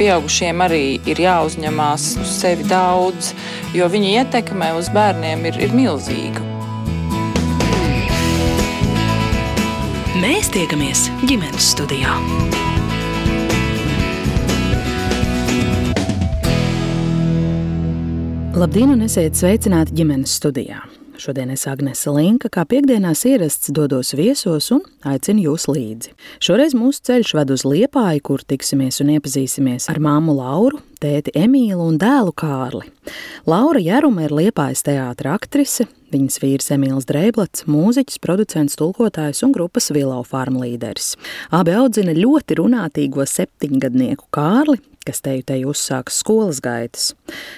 pieaugušiem arī ir jāuzņemās uz sevi daudz, jo viņa ietekme uz bērniem ir, ir milzīga. Mēs tiekamies ģimenes studijā. Labdien, un esiet sveicināti ģimenes studijā! Šodien es Agnese Linka, kā piekdienās ierasts, dodos viesos un aicinu jūs līdzi. Šoreiz mūsu ceļš ved uz Liepāju, kur tiksimies un iepazīsimies ar māmu Lauru, tēti Emīlu un dēlu Kārli. Laura Jēruma ir Liepājas teātra aktrise, viņas vīrs Emīls Dreiblats, mūziķis, producents, tulkotājs un grupas Vilau farm līderis. Abi audzina ļoti runātīgo septiņgadnieku Kārli, kas te uzsāka skolas gaitas.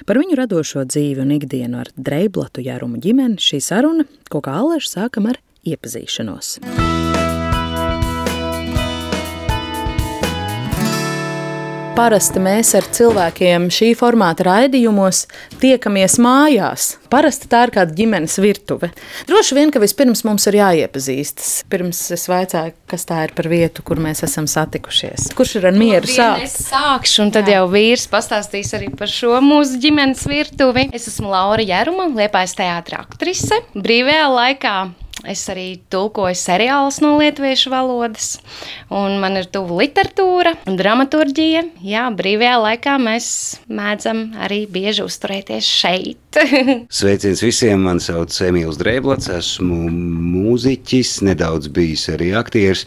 Par viņu radošo dzīvi un ikdienu ar Dreiblatu Jārumu ģimeni šī saruna, ko kā Aleša sākam ar iepazīšanos. Parasti mēs ar cilvēkiem šī formāta raidījumos tiekamies mājās. Parasti tā ir kāda ģimenes virtuve. Droši vien, ka vispirms mums ir jāiepazīstas. Pirms es vaicāju, kas tā ir par vietu, kur mēs esam satikušies. Kurš ir ar mieru sākt? Es sākšu, un tad Jā. jau vīrs pastāstīs arī par šo mūsu ģimenes virtuvi. Es esmu Laura Jēruma, Liepājas teātra aktrise. Brīvajā laikā Es arī tulkoju seriālus no lietuviešu valodas, un man ir tuva literatūra un dramaturgija. Jā, brīvajā laikā mēs mēdzam arī bieži uzturēties šeit. Sveiciens visiem! Mani sauc Emīls Drēblats, esmu mūziķis, nedaudz bijis arī aktieris.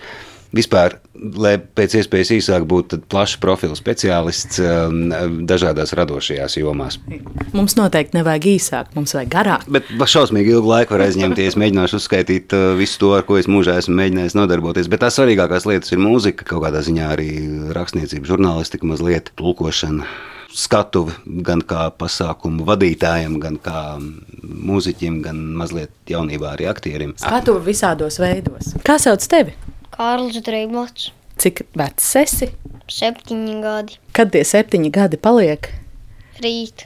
Vispār, lai pēc iespējas īsāk būtu plašs profils speciālists um, dažādās radošajās jomās. Mums noteikti nevajag īsāk, mums vajag garāk. Bet šausmīgi ilgu laiku var aizņemties. Mēģināšu uzskaitīt uh, visu to, ar ko es mūžā esmu mēģinājis nodarboties. Bet tās svarīgākās lietas ir mūzika, kaut kādā ziņā arī rakstniecība, žurnālistika, mazliet tulkošana skatuvi gan kā pasākumu vadītājam, gan kā mūziķim, gan mazliet jaunībā arī aktierim. Skatuvi visādos veidos. Kā sauc tevi? Kārlis Dreiglots. Cik vecs esi? Septiņi gadi. Kad tie septiņi gadi paliek? Rīt.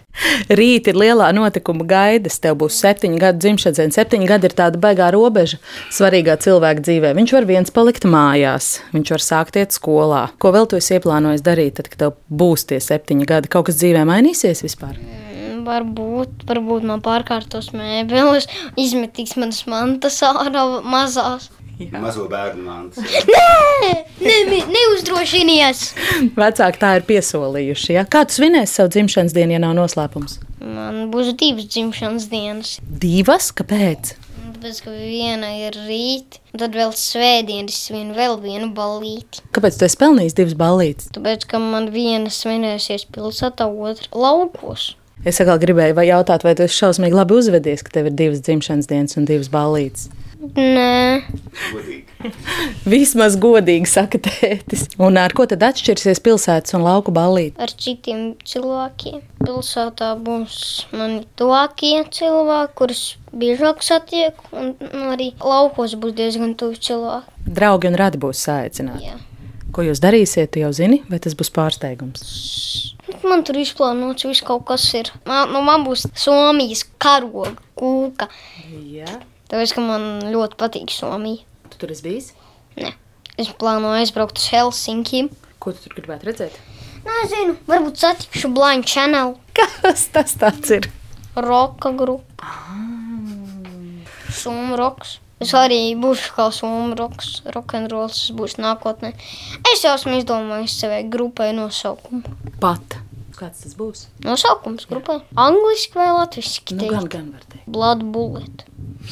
Rīt ir lielā notikuma gaidas. Tev būs septiņi gadi dzimšanas diena. Septiņi gadi ir tāda baigā robeža svarīgā cilvēka dzīvē. Viņš var viens palikt mājās, viņš var sākt iet skolā. Ko vēl tu esi ieplānojis darīt, tad, kad tev būs tie septiņi gadi? Kaut kas dzīvē mainīsies vispār? Mm, varbūt, varbūt man pārkārtos mēbeles, izmetīs manas mantas ārā mazās. Jā. Mazo bērnu mantas. Nē, ne, neuzdrošinies. Vecāki tā ir piesolījuši. Ja? Kā tu svinēsi savu dzimšanas dienu, ja nav noslēpums? Man būs divas dzimšanas dienas. Divas? Kāpēc? Tāpēc, ka viena ir rīt, tad vēl svētdienas svinu vēl vienu ballīti. Kāpēc tu esi pelnījis divas ballītes? Tāpēc, ka man viena svinēsies pilsētā, otra laukos. Es atkal gribēju vai jautāt, vai tu esi šausmīgi labi uzvedies, ka tev ir divas dzimšanas dienas un divas ballītes. Nē, Godīgi. Vismaz godīgi saka tētis. Un ar ko tad atšķirsies pilsētas un lauku ballīte? ar citiem cilvēkiem. Pilsētā būs mani tuvākie cilvēki, kurus biežāk satieku, un arī laukos būs diezgan tuvi cilvēki. Draugi un radi būs saicināti. Jā. Ko jūs darīsiet, tu jau zini, vai tas būs pārsteigums? Man tur izplānots viss kaut kas ir. Man, nu, man būs Somijas karoga, kūka. Jā. Tāpēc, ka man ļoti patīk Somija. Tu tur esi bijis? Nē. Es plānoju aizbraukt uz Helsinki. Ko tu tur gribētu redzēt? Nezinu, varbūt satikšu Blind Channel, Kas tas tāds ir? roka grupu. Summa roks. Es arī būšu kā summa roks, rokenrols, tas būs nākotnē. Es jau esmu izdomājis savai grupai nosaukumu. Pat. Kāds tas būs? Nosaukums grupai. Angliski vai latviski? Nu, gan, gan var teikt. Blood bullet.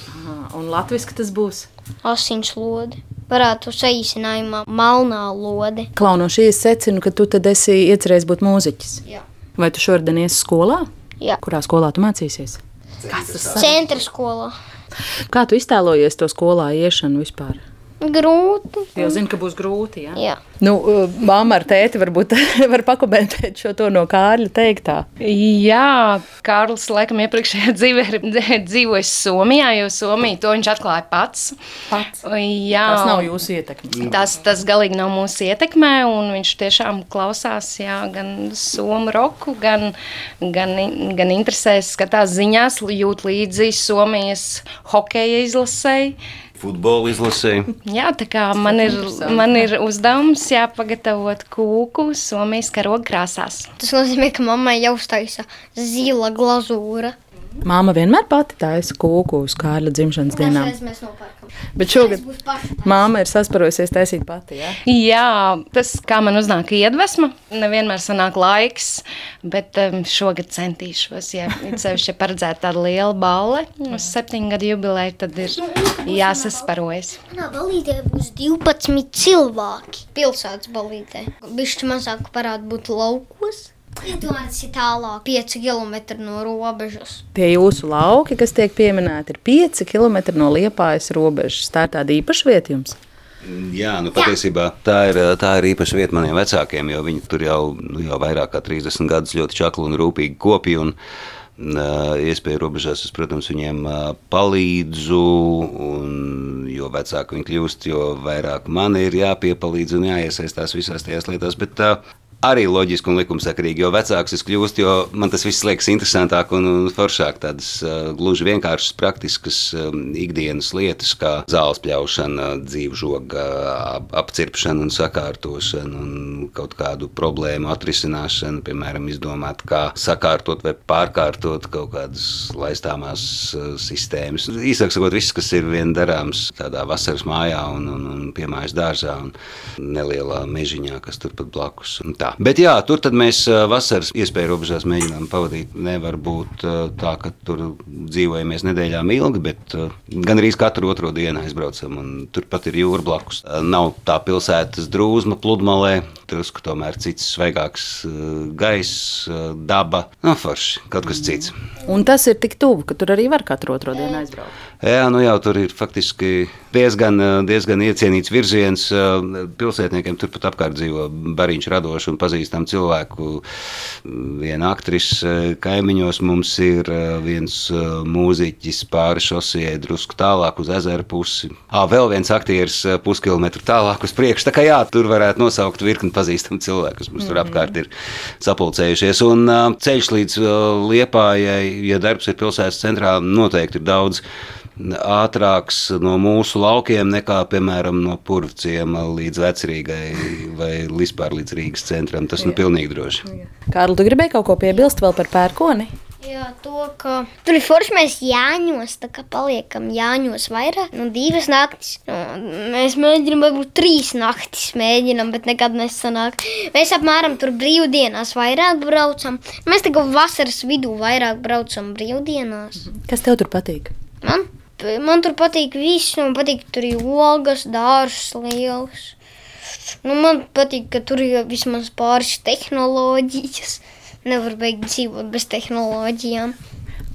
Aha, un latviski tas būs. Asins lode. Varētu saīsinājumā malnā lode. Klaunoši, es secinu, ka tu tad esi iecerējis būt mūziķis. Jā. Vai tu šodien iesi skolā? Jā. Kurā skolā tu mācīsies? Centra skolā. Kā tu iztēlojies to skolā iešanu vispār? Grūti. Jau zinu, ka būs grūti. Jā. Jā. Nu, uh, Māma ar tēti varbūt var pakomentēt šo to no Kārļa teiktā. Jā, Kārlis laikam iepriekšējā dzīvē ir dzīvojis Somijā, jo Somija to viņš atklāja pats. Pats. Jā, Tas nav jūsu ietekme. Tas, tas galīgi nav mūsu ietekmē, un viņš tiešām klausās jā, gan somu roku, gan, gan, gan interesēs, skatās ziņās, jūt līdzi Somijas hokeja izlasēji. Futbola izlasē. Jā, tā kā man ir, man ir uzdevums jāpagatavot kūku Somijas karoga krāsās. Tas nozīmē, ka mammai jau uztaisa zila glazūra. Māma vienmēr pati taisa kūku uz Kārļa dzimšanas dienām. Bet šogad māma ir sasparojusies taisīt pati. Ja? Jā, tas kā man uznāk iedvesma, nevienmēr sanāk laiks, bet um, šogad centīšos. Ja sevišķi ja paredzēta tāda liela balle uz septiņu gadu jubileju, tad ir jāsasparojas. Manā balītē būs 12 cilvēki. Pilsētas balītē. Bišķi mazāk varētu būt laukos. Iedomājieties, ir tālāk 5 km no robežas. Tie jūsu lauki, kas tiek pieminēti, ir 5 km no liepājas robežas. Tā ir tāda īpaša vieta jums. Jā, nu patiesībā tā ir, tā ir īpaša vieta maniem vecākiem, jo viņi tur jau, nu, jau vairāk kā 30 gadus ļoti čakli un rūpīgi kopīgi. Un, uh, Iespēja robežās, es, protams, viņiem uh, palīdzu, un jo vecāki viņi kļūst, jo vairāk man ir jāpiepalīdz un jāiesaistās visās tajās lietās. Bet, uh, Arī loģiski un likumsakarīgi, jo vecāks es kļūstu, jo man tas viss liekas interesantāk un, un foršāk. Tādas uh, gluži vienkāršas, praktiskas um, ikdienas lietas, kā zāles pļaušana, dzīvžoga ap, apcirpšana un sakārtošana, un kaut kādu problēmu atrisināšana, piemēram, izdomāt, kā sakārtot vai pārkārtot kaut kādas laistāmās uh, sistēmas. Īsāk sakot, viss, kas ir vien darāms tādā vasaras mājā un, un, un piemājas dārzā un nelielā mežiņā, kas turpat blakus. Un tā. Bet jā, tur mēs vasaras iespēju robežās mēģinām pavadīt. Nevar būt tā, ka tur dzīvojamies nedēļām ilgi, bet gan arī katru otro dienu aizbraucam. Turpat ir jūra blakus. Nav tā pilsētas drūzma pludmalē, drusku tomēr cits svaigāks gaiss, daba. Nu, forši, kaut kas cits. Un tas ir tik tuvu, ka tur arī var katru otro dienu aizbraukt. Jā, nu jau tur ir faktiski diezgan, diezgan iecienīts virziens. Pilsētniekiem turpat apkārt dzīvo bariņš radoši un pazīstam cilvēku. Viena aktrise kaimiņos mums ir viens mūziķis pāri šosijai drusku tālāk uz ezeru pusi. Ā, vēl viens aktieris puskilometru tālāk uz priekšu. Tā kā jā, tur varētu nosaukt virkni pazīstamu cilvēku, kas mums tur apkārt ir sapulcējušies. Un ceļš līdz Liepājai, ja darbs ir pilsētas centrā, noteikti ir daudz ātrāks no mūsu laukiem nekā, piemēram, no Purvciem līdz Vecrīgai vai vispār līdz Rīgas centram. Tas nu pilnīgi droši. Kārli, tu gribēji kaut ko piebilst vēl par pērkoni? Jā, to, ka tur ir forši mēs jāņos, tā kā paliekam jāņos vairāk, nu divas naktis. Nu, mēs mēģinām, varbūt trīs naktis mēģinām, bet nekad nesanāk. Mēs apmēram tur brīvdienās vairāk braucam. Mēs tikai vasaras vidū vairāk braucam brīvdienās. Kas tev tur patīk? Man, man tur patīk viss, man patīk, tur ir ogas, dārsts liels. Nu, man patīk, ka tur ir vismaz pāris tehnoloģijas. Nevar beigt dzīvot bez tehnoloģijām.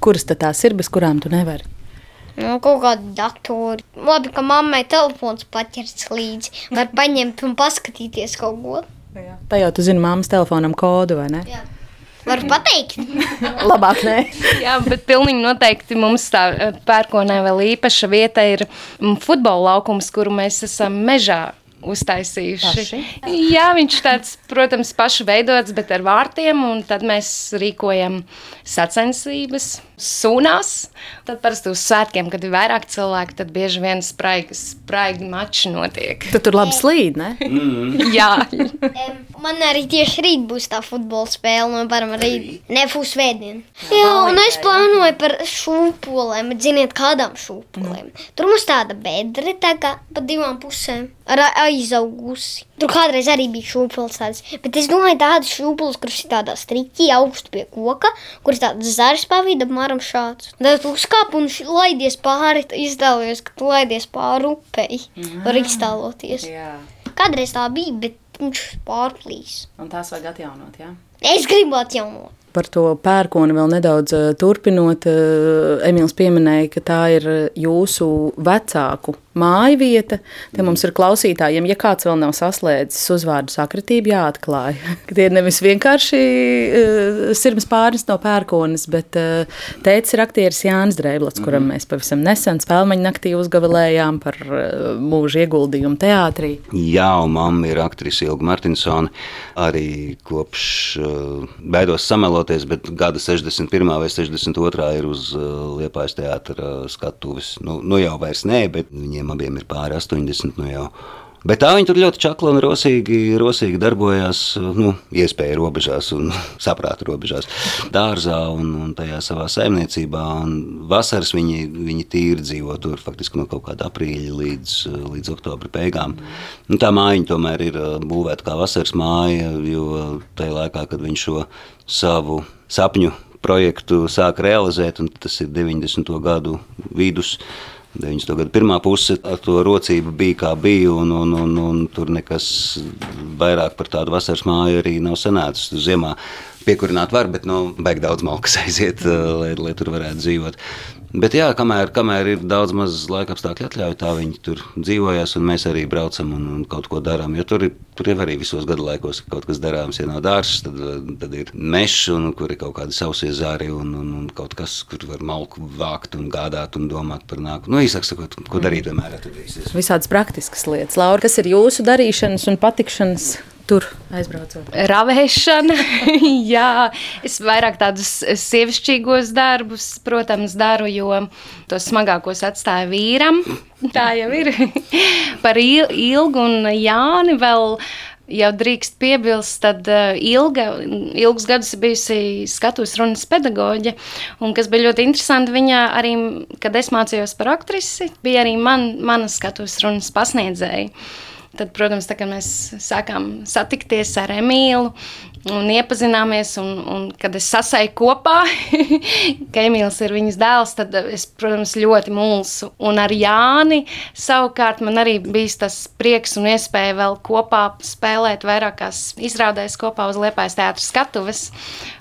Kuras tad tās ir, bez kurām tu nevari? Nu, kaut kādi datori. Labi, ka mammai telefons paķerts līdzi. Var paņemt un paskatīties kaut ko. Tā jau tu zini māmas telefonam kodu, vai ne? Jā. Var pateikt. Labāk nē. Jā, bet pilnīgi noteikti mums tā eh, pērkonē vēl īpaša vieta ir mm, futbola laukums, kuru mēs esam mežā uztaisījuši. Paši? Jā, viņš tāds, protams, pašu veidots, bet ar vārtiem, un tad mēs rīkojam sacensības sūnās. Tad parasti uz svētkiem, kad ir vairāk cilvēku, tad bieži vien spraigi, spraigi mači notiek. Tu tur labi slīd, ne? Jā, Em, Man arī tieši rīt būs tā futbola spēle. No varam arī nebūs svētdien. Jā, un es plānoju par šūpolēm. Ziniet, kādām šūpolēm? Tur mums tāda bedre tā kā pa divām pusēm ar aizaugusi. Tur kādreiz arī bija šūpoles tādas. Bet es domāju, tādas šūpoles, kuras ir tādā striķī augstu pie koka, kuras tādas zaras pavīda apmēram šāds. Tad tu uzkāp un laidies pāri, iztēlojies, ka tu laidies pāri upei. Var iztēloties. Jā. Kādreiz tā bija, bet viņš pārplīs. Un tās vajag atjaunot, jā. Es gribu atjaunot. Par to pērkoni vēl nedaudz eh, turpinot. eh, Emīls pieminēja, ka tā ir jūsu vecāku māja vieta. Te mums ir klausītājiem, ja kāds vēl nav saslēdzis uzvārdu sakritību, jāatklāj. Tie ir nevis vienkārši uh, sirds pārnes no pērkonas, bet uh, tēcis ir aktieris Jānis Dreiblots, kuram mēs pavisam nesen spēlmeņa naktī uzgavilējām par uh, mūža ieguldījumu teātrī. Jā, un mamma ir aktrise Ilga Martinsone. Arī kopš uh, baidos samelot piedaloties, bet gada 61. vai 62. ir uz Liepājas teātra skatuves. Nu, nu jau vairs nē, bet viņiem abiem ir pāri 80. Nu jau. Bet tā viņi tur ļoti čakli un rosīgi, rosīgi darbojās, nu, iespēja robežās un saprāta robežās. Dārzā un, un tajā savā saimniecībā. Un vasaras viņi, viņi tīri dzīvo tur faktiski no kaut kāda aprīļa līdz, līdz oktobra beigām. Nu, tā mājiņa tomēr ir būvēta kā vasaras māja, jo tajā laikā, kad viņš šo savu sapņu projektu sāka realizēt, un tas ir 90. gadu vidus 90. gada pirmā puse ar to rocību bija kā bija, un, un, un, un tur nekas vairāk par tādu vasaras māju arī nav sanācis. Ziemā piekurināt var, bet nu, baigi daudz malkas aiziet, lai, lai tur varētu dzīvot. Bet, jā, kamēr, kamēr ir daudz maz laika apstākļu atļauju, tā viņi tur dzīvojas, un mēs arī braucam un, un kaut ko darām. Jo tur, ir, tur ir arī visos gadu laikos kaut kas darāms. Ja nav dārsts, tad, tad ir mežs, kur ir kaut kādi sausie zāri un, un, un kaut kas, kur var malku vākt un gādāt un domāt par nākotni. Nu, īsāk sakot, ko darīt, vienmēr atradīsies. Visādas praktiskas lietas. Laura, kas ir jūsu darīšanas un patikšanas tur aizbraucot? Ravēšana, jā, es vairāk tādus sievišķīgos darbus, protams, daru, jo tos smagākos atstāju vīram. Tā jau ir. Par ilgu un Jāni vēl. Ja drīkst piebilst, tad uh, ilga, ilgus gadus bijusi skatuves runas pedagoģe. Un, kas bija ļoti interesanti, viņa arī, kad es mācījos par aktrisi, bija arī man, mana skatuves runas pasniedzēja. Tad, protams, tā, mēs sākām satikties ar Emīlu un iepazināmies. Un, un, kad es sasēju kopā, ka Emīls ir viņas dēls, tad es, protams, ļoti mulsu. Un ar Jāni savukārt man arī bija tas prieks un iespēja vēl kopā spēlēt vairākās izrādēs kopā uz Liepājas teātras skatuves.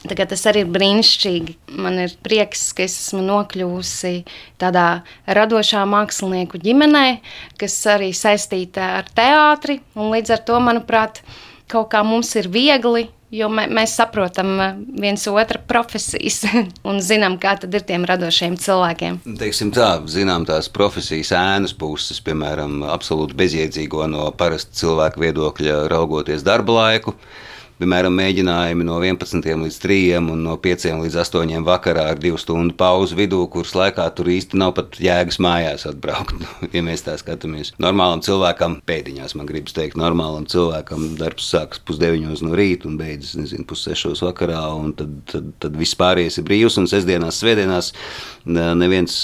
Tagad tas arī ir brīnišķīgi. Man ir prieks, ka es esmu nokļuvusi tādā radošā mākslinieku ģimenē, kas arī saistīta ar teātri. Līdz ar to, manuprāt, kaut kā mums ir viegli Jo mēs saprotam uh, viens otru profesijas un zinām, kā tad ir tiem radošiem cilvēkiem. Teiksim tā, zinām tās profesijas ēnas puses, piemēram, absolūti bezjēdzīgo no parasta cilvēka viedokļa raugoties darba laiku piemēram, mēģinājumi no 11 līdz 3 un no 5 līdz 8 vakarā ar 2 stundu pauzu vidū, kuras laikā tur īsti nav pat jēgas mājās atbraukt. ja mēs tā skatāmies, normālam cilvēkam, pēdiņās man gribas teikt, normālam cilvēkam darbs sākas pusdeviņos no rīta un beidzas, nezinu, pussešos vakarā, un tad, tad, tad viss pārējais ir brīvs, un sestdienās, svētdienās neviens,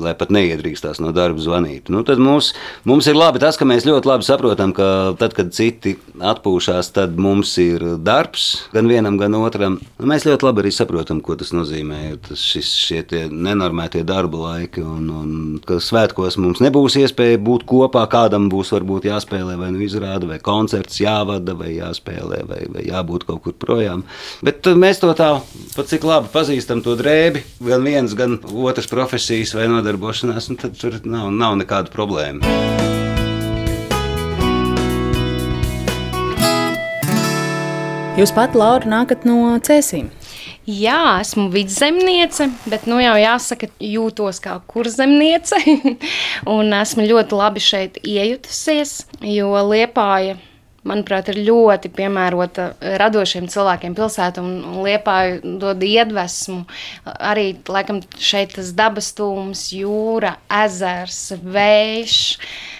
lai pat neiedrīkstās no darba zvanīt. Nu, tad mums, mums ir labi tas, ka mēs ļoti labi saprotam, ka tad, kad citi atpūšās, tad mums ir ir darbs gan vienam, gan otram. Nu, mēs ļoti labi arī saprotam, ko tas nozīmē. Tas šis, šie nenormētie darba laiki, un, un ka svētkos mums nebūs iespēja būt kopā. Kādam būs varbūt jāspēlē vai nu izrāda, vai koncerts jāvada, vai jāspēlē, vai, vai jābūt kaut kur projām. Bet mēs to tā, pat cik labi pazīstam to drēbi, gan viens, gan otrs profesijas vai nodarbošanās, nu, tad tur nav, nav nekāda problēma. Jūs pat, Laura, nākat no cēsīm. Jā, esmu vidzemniece, bet nu jau jāsaka, jūtos kā kurzemniece. un esmu ļoti labi šeit iejutusies, jo liepāja manuprāt, ir ļoti piemērota radošiem cilvēkiem pilsētā un liepāju dod iedvesmu. Arī laikam šeit tas dabas tūms, jūra, ezers, vējš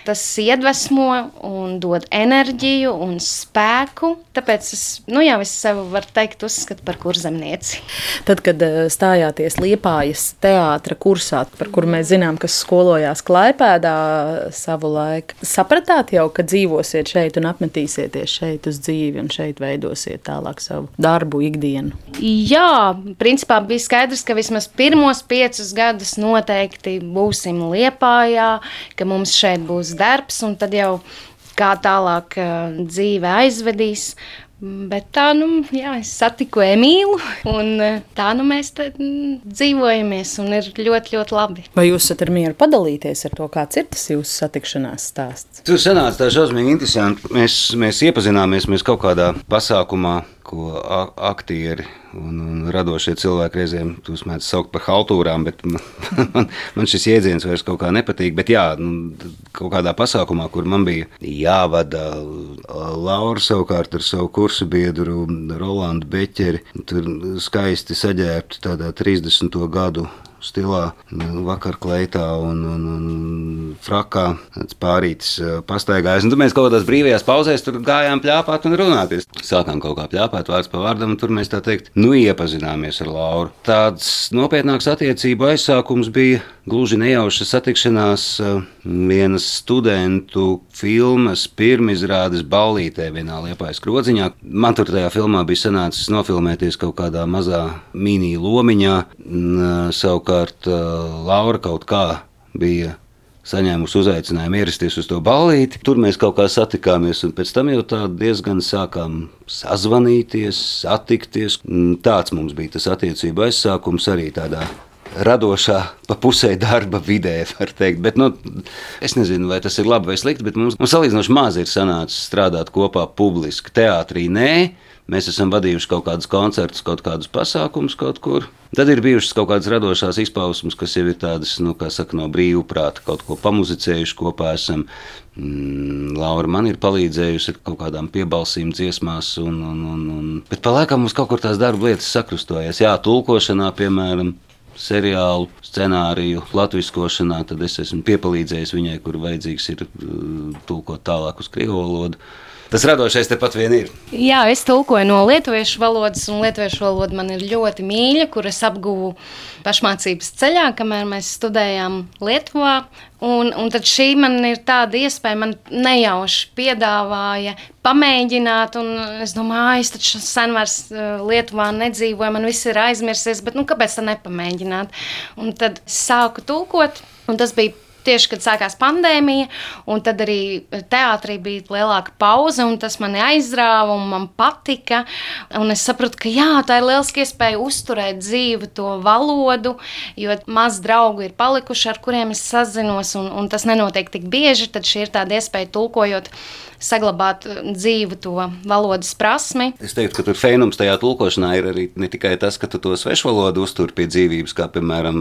tas iedvesmo un dod enerģiju un spēku. Tāpēc es, nu jā, es sev varu teikt, uzskatu par kurzemnieci. Tad, kad eh, stājāties Liepājas teātra kursā, par kuru mēs zinām, kas skolojās Klaipēdā savu laiku, sapratāt jau, ka dzīvosiet šeit un apmetīsieties šeit uz dzīvi un šeit veidosiet tālāk savu darbu ikdienu? Jā, principā bija skaidrs, ka vismaz pirmos piecus gadus noteikti būsim Liepājā, ka mums šeit būs darbs, un tad jau kā tālāk uh, dzīve aizvedīs. Bet tā, nu, jā, es satiku Emīlu, un uh, tā nu mēs mm, dzīvojamies, un ir ļoti, ļoti labi. Vai jūs esat mieru padalīties ar to, kāds ir tas jūsu satikšanās stāsts? Tur sanāca tā šausmīgi interesanti. Mēs, mēs iepazināmies mēs kaut kādā pasākumā, ko aktieri un, un radošie cilvēki reizēm tos mēdz saukt par haltūrām, bet man, man šis jēdziens vairs kaut kā nepatīk. Bet jā, nu, kaut kādā pasākumā, kur man bija jāvada Laura savukārt ar savu kursu biedru Rolandu Beķeri. Tur skaisti saģērbti tādā 30. gadu stilā, vakarkleitā un, un, un frakā. Pārītis pastaigājas. Un tur mēs kaut kādās brīvajās pauzēs gājām plāpāt un runāties. Sākām kaut kā plāpāt vārds pa vārdam, un tur mēs tā teikt, nu iepazināmies ar Lauru. Tāds nopietnāks attiecību aizsākums bija gluži nejauša satikšanās vienas studentu filmas pirmizrādes ballītē vienā liepājas krodziņā. Man tur tajā filmā bija sanācis nofilmēties kaut kādā mazā mini lomiņā. Savukārt Laura kaut kā bija saņēmusi uzaicinājumu ierasties uz to ballīti. Tur mēs kaut kā satikāmies, un pēc tam jau tā diezgan sākām sazvanīties, satikties. Tāds mums bija tas attiecību aizsākums arī tādā radošā, pa pusē darba vidē, var teikt. Bet, nu, es nezinu, vai tas ir labi vai slikti, bet mums, mums salīdzinoši maz ir sanācis strādāt kopā publiski. Teātrī nē, mēs esam vadījuši kaut kādus koncertus, kaut kādus pasākumus kaut kur. Tad ir bijušas kaut kādas radošās izpausmes, kas jau ir tādas, nu, kā saka, no brīvā prāta, kaut ko pamuzicējuši kopā. Esam. Mm, Laura man ir palīdzējusi ar kaut kādām piebalsīm, dziesmās, un, un, un, un... bet pa laikam mums kaut kur tās darba lietas sakrustojas. Jā, tulkošanā, piemēram, seriālu scenāriju latviskošanā, tad es esmu piepalīdzējis viņai, kur vajadzīgs ir uh, tulkot tālāk uz krievu valodu. Tas radošais tepat vien ir. Jā, es tulkoju no lietuviešu valodas, un lietuviešu valoda man ir ļoti mīļa, kuras apguvu pašmācības ceļā, kamēr mēs studējām Lietuvā. Un, un tad šī man ir tāda iespēja, man nejauši piedāvāja pamēģināt, un es domāju, es taču sen vairs Lietuvā nedzīvoju, man viss ir aizmirsies, bet nu, kāpēc tā nepamēģināt? Un tad sāku tulkot, un tas bija tieši kad sākās pandēmija, un tad arī teātrī bija lielāka pauze, un tas mani aizrāva, un man patika. Un es sapratu, ka jā, tā ir lieliska iespēja uzturēt dzīvu to valodu, jo maz draugu ir palikuši, ar kuriem es sazinos, un, un tas nenotiek tik bieži. Tad šī ir tāda iespēja tulkojot saglabāt uh, dzīvu to valodas prasmi. Es teiktu, ka tur fēnums tajā tulkošanā ir arī ne tikai tas, ka tu to svešu valodu uztur pie dzīvības, kā piemēram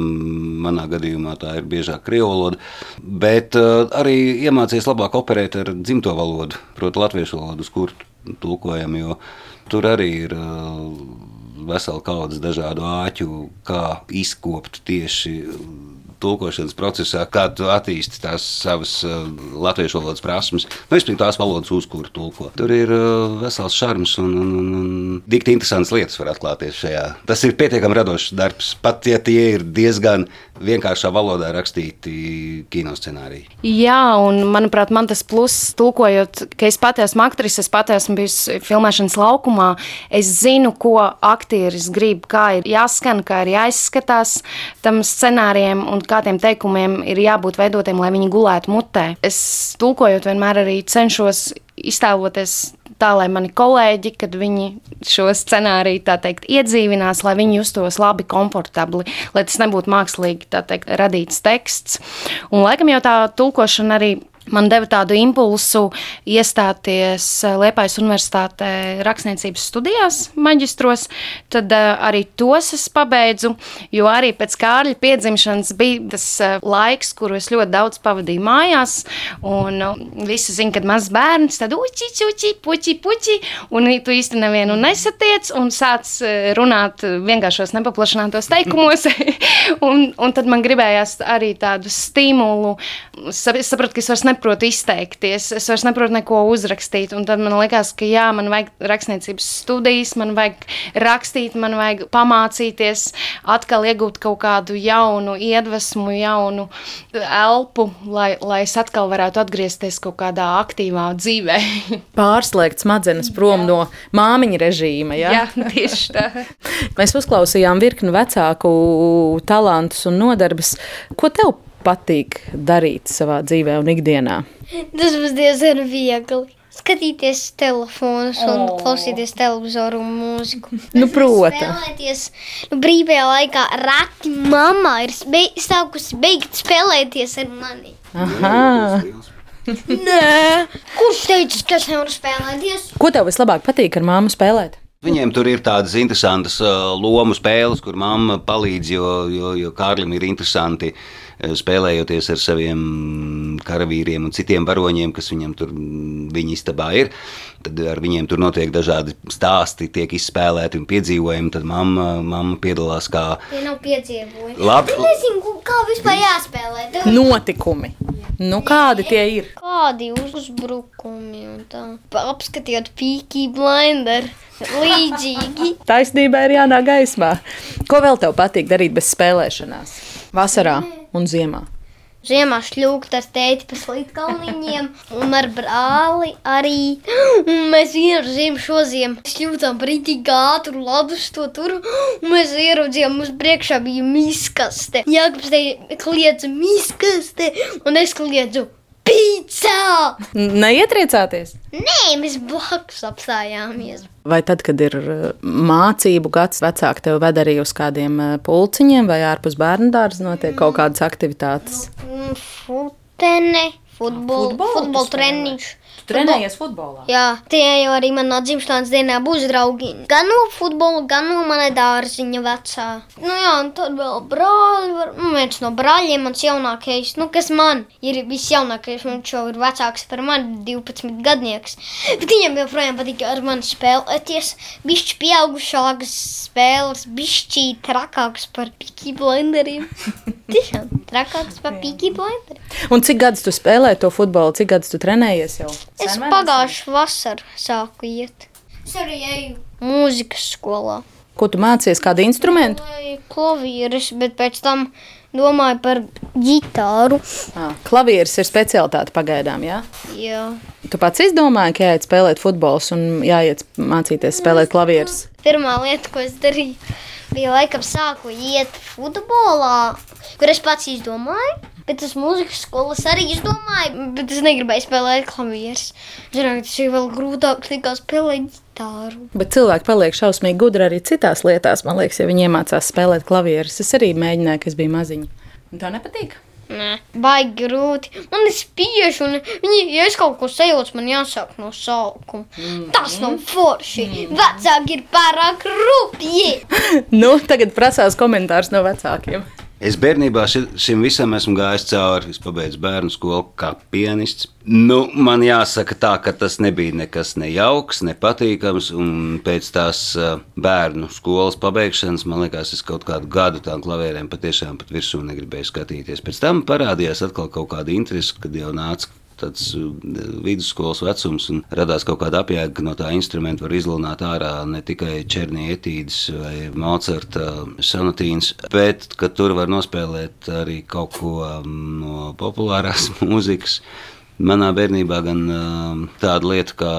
manā gadījumā tā ir biežāk krievu valoda, bet uh, arī iemācies labāk operēt ar dzimto valodu, proti latviešu valodu, uz kur tulkojam, jo tur arī ir uh, vesela kaudzes dažādu āķu, kā izkopt tieši tulkošanas procesā, kā tu attīsti tās savas uh, latviešu valodas prasmes, nu, izpildīt tās valodas, uz kuru tulko. Tur ir uh, vesels šarms un, un, un, un dikti interesants lietas var atklāties šajā. Tas ir pietiekami radošs darbs, pat ja tie ir diezgan vienkāršā valodā rakstīti kinoscenāriji. Jā, un manuprāt, man tas pluss, tulkojot, ka es pati esmu aktrise, es pati esmu bijusi filmēšanas laukumā, es zinu, ko aktieris grib, kā ir jāskan, kā ir jāizskatās tam scenārijam un kādiem teikumiem ir jābūt veidotiem, lai viņi gulētu mutē. Es tulkojot vienmēr arī cenšos iztēloties tā, lai mani kolēģi, kad viņi šo scenāriju teikt, iedzīvinās, lai viņi justos labi, komfortabli, lai tas nebūtu mākslīgi teikt, radīts teksts. Un laikam jau tā tulkošana arī man deva tādu impulsu iestāties eh, Liepājas Universitātē rakstniecības studijās, maģistros. Tad uh, arī tos es pabeidzu, jo arī pēc Kārļa piedzimšanas bija tas uh, laiks, kuru es ļoti daudz pavadīju mājās. Un uh, visi zina, kad mazs bērns tad uķi, uķi, puķi, puķi, un tu īsti nevienu nesatiec un sāc runāt vienkāršos nepaplašinātos teikumos. un, un tad man gribējās arī tādu stimulu. Es sapratu, ka es vairs neprotu izteikties, es vairs neprotu neko uzrakstīt. Tad man liekas, ka jā, man vajag rakstniecības studijas, man vajag rakstīt, man vajag pamācīties, atkal iegūt kaut kādu jaunu iedvesmu, jaunu elpu, lai, lai es atkal varētu atgriezties kaut kādā aktīvā dzīvē. Pārslēgt smadzenes prom jā. no māmiņa režīma. Ja? Jā, tieši tā. Mēs uzklausījām virkni vecāku talantus un nodarbes. Ko tev patīk darīt savā dzīvē un ikdienā? Tas būs diezgan viegli. Skatīties telefonus un oh. klausīties televizoru un mūziku. Nu, protams. Spēlēties nu, brīvajā laikā. Rati mamma ir sākusi beigt spēlēties ar mani. Aha! Nē, kurš teica, ka es nevaru spēlēties? Ko tev vislabāk patīk ar māmu spēlēt? Viņiem tur ir tādas interesantas uh, lomu spēles, kur mamma palīdz, jo, jo, jo Kārlim ir interesanti uh, spēlējoties ar saviem karavīriem un citiem varoņiem, kas viņam tur mm, viņa istabā ir. Tad ar viņiem tur notiek dažādi stāsti, tiek izspēlēti un piedzīvojumi. Tad mamma, mamma piedalās kā Tie nav piedzīvojumi. Labi. Es nezinu, kā vispār jāspēlē. Tev- Notikumi. Nu, kādi tie ir? Kādi uzbrukumi un tā. Apskatiet, pīkī blinder. Līdzīgi. Taisnība ir jānāk gaismā. Ko vēl tev patīk darīt bez spēlēšanās? Vasarā un ziemā. Ziemā šļūkt ar tēti pa slīdkalniņiem un ar brāli arī. Un mēs ziemu šo ziemu šļūtām brītīgi ātru ladus to tur. Un mēs ieraudzījām, mums priekšā bija miskaste. Jākams te kliedza miskaste un es kliedzu N- Neietriecāties! Nē, mēs blakus apstājāmies. Vai tad, kad ir uh, mācību gads, vecāki tev ved arī uz kādiem uh, pulciņiem vai ārpus bērnu dārza notiek kaut kādas aktivitātes? Un Futene, futbol, futbola spēlē? Trenējies futbolā. Jā, tie jau arī manā dzimšanas dienā būs draugi. Gan no futbola, gan no mana dārziņa vecā. Nu jā, un tad vēl brāli. Nu, viens no brāļiem, mans jaunākais, nu, kas man ir visjaunākais, viņš jau ir vecāks par mani, 12 gadnieks. Bet viņam joprojām patīk ar mani spēlēties. Bišķi pieaugušākas spēles, bišķi trakāks par piki blenderiem. Tiešām trakāks par piki blenderiem. Un cik gadus tu spēlē to futbolu, cik gadus tu trenējies jau? Es Sen vai pagājušā vasarā sāku iet. Es arī eju mūzikas skolā. Ko tu mācījies, kādu instrumentu? Klavieres, bet pēc tam domāju par ģitāru. Ah, klavieris ir specialitāte pagaidām, jā? Jā. Tu pats izdomāji, ka jāiet spēlēt futbols un jāiet mācīties spēlēt klavierus. Pirmā lieta, ko es darīju, bija laikam sāku iet futbolā, kur es pats izdomāju. Bet tas mūzikas skolas arī izdomāju, bet es negribēju spēlēt klavierus. Zinu, tas ir vēl grūtāk nekā spēlēt ģitāru. Bet cilvēki paliek šausmīgi gudri arī citās lietās. Man liekas, ja viņi iemācās spēlēt klavierus, es arī mēģināju, kad biju maziņa. Un Tā nepatīk. Nē, baigi grūti. Man ir spiež, un viņi, ja es kaut ko sajūtu, man jāsāk no sākuma. Mm. Tas nav forši. Mm. Vecāki ir pārāk rupji. Nu, tagad prasās komentārs no vecākiem. Es bērnībā ši, šim visam esmu gājis cauri. Es pabeidzu bērnu skolu kā pianists. Nu, man jāsaka, tā, ka tas nebija nekas nejauks, nepatīkams. Pēc tās uh, bērnu skolas pabeigšanas, man liekas, es kaut kādu gadu tām klavierēm patiešām pat virsū negribēju skatīties. Pēc tam parādījās atkal kaut kāda interese, kad jau nāca tāds uh, vidusskolas vecums un radās kaut kāda apjēga, ka no tā instrumenta var izlunāt ārā ne tikai černietīdas vai Mocarta sonatīnas, bet ka tur var nospēlēt arī kaut ko um, no populārās mūzikas. Manā bērnībā gan um, tāda lieta kā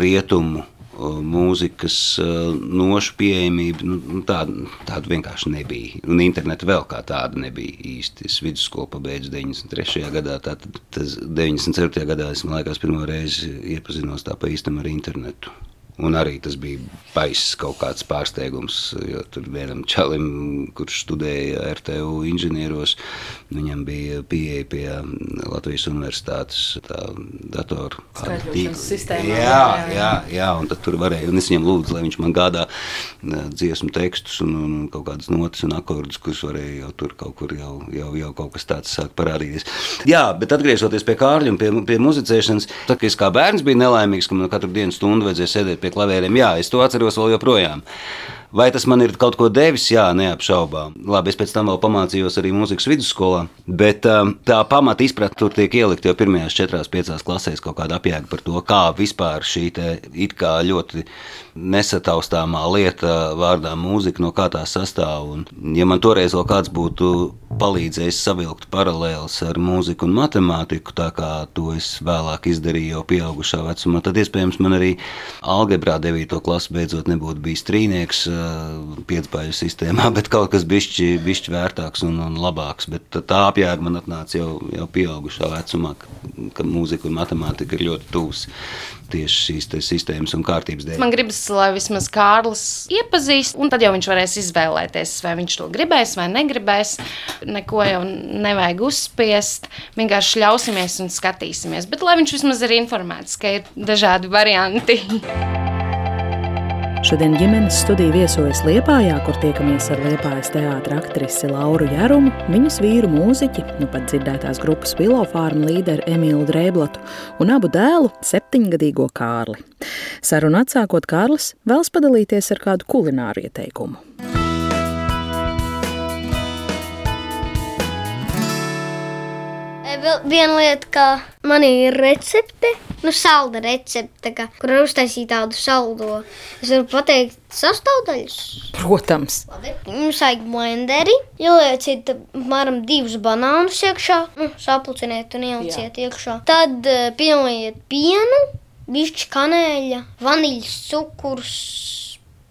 rietumu mūzikas uh, nošu pieejamība, nu, nu, tāda, tāda vienkārši nebija. Un interneta vēl kā tāda nebija īsti. Es vidusskolu pabeidzu 93. gadā, tātad tas 97. gadā es, man liekas, pirmo reizi iepazinos tā pa īstam ar internetu. Un arī tas bija baiss kaut kāds pārsteigums, jo tur vienam čalim, kurš studēja RTU inženieros, viņam bija pieeja pie Latvijas universitātes tā datoru sistēmām, Jā, jā, jā. un tad tur varēja, un es viņam lūdzu, lai viņš man gādā eh, dziesmu tekstus un, un kaut kādas notis un akordus, kurus varēja jau tur kaut kur jau, jau, jau kaut kas tāds sāk parādīties. Jā, bet atgriežoties pie Kārļa un pie, pie muzicēšanas, tā kā es kā bērns biju nelaimīgs, ka man katru dienu stundu vajadzēja sēdēt pie klavieriem, jā, es to atceros vēl joprojām. Vai tas man ir kaut ko devis? Jā, neapšaubām. Labi, es pēc tam vēl pamācījos arī mūzikas vidusskolā, bet um, tā pamata izpratne tur tiek ielikt jau pirmajās četrās, piecās klasēs kaut kāda apjēga par to, kā vispār šī it kā ļoti nesataustāmā lieta vārdā mūzika, no kā tā sastāv. Un, ja man toreiz vēl kāds būtu palīdzējis savilkt paralēlus ar mūziku un matemātiku, tā kā to es vēlāk izdarīju jau pieaugušā vecumā, tad iespējams man arī algebrā 9. klases beidzot nebūtu bijis trīnieks piecbāļu sistēmā, bet kaut kas bišķi, bišķi vērtāks un, un labāks. Bet tā apjēga man atnāca jau, jau pieaugušā vecumā, ka, ka mūzika un matemātika ir ļoti tuvs tieši šīs sistēmas un kārtības dēļ. Man gribas, lai vismaz Kārlis iepazīst, un tad jau viņš varēs izvēlēties, vai viņš to gribēs vai negribēs. Neko jau nevajag uzspiest. Vienkārši ļausimies un skatīsimies. Bet lai viņš vismaz ir informēts, ka ir dažādi varianti. Šodien ģimenes studija viesojas Liepājā, kur tiekamies ar Liepājas teātra aktrisi Lauru Jārumu, viņas vīru mūziķi, nu pat dzirdētās grupas Vilofārma līderi Emīlu Drēblatu un abu dēlu septiņgadīgo Kārli. Sarunu atsākot Kārlis vēlas padalīties ar kādu kulināru ieteikumu. Vēl viena lieta, ka man ir recepte, nu, salda recepte, ka, kur var uztaisīt tādu saldo. Es varu pateikt sastāvdaļas. Protams, Jums vajag blenderi, ielieciet apmēram divus banānus iekšā, nu, sapulciniet un ielieciet iekšā. Tad uh, pielieciet pienu, bišķi kanēļa, vaniļas cukurs.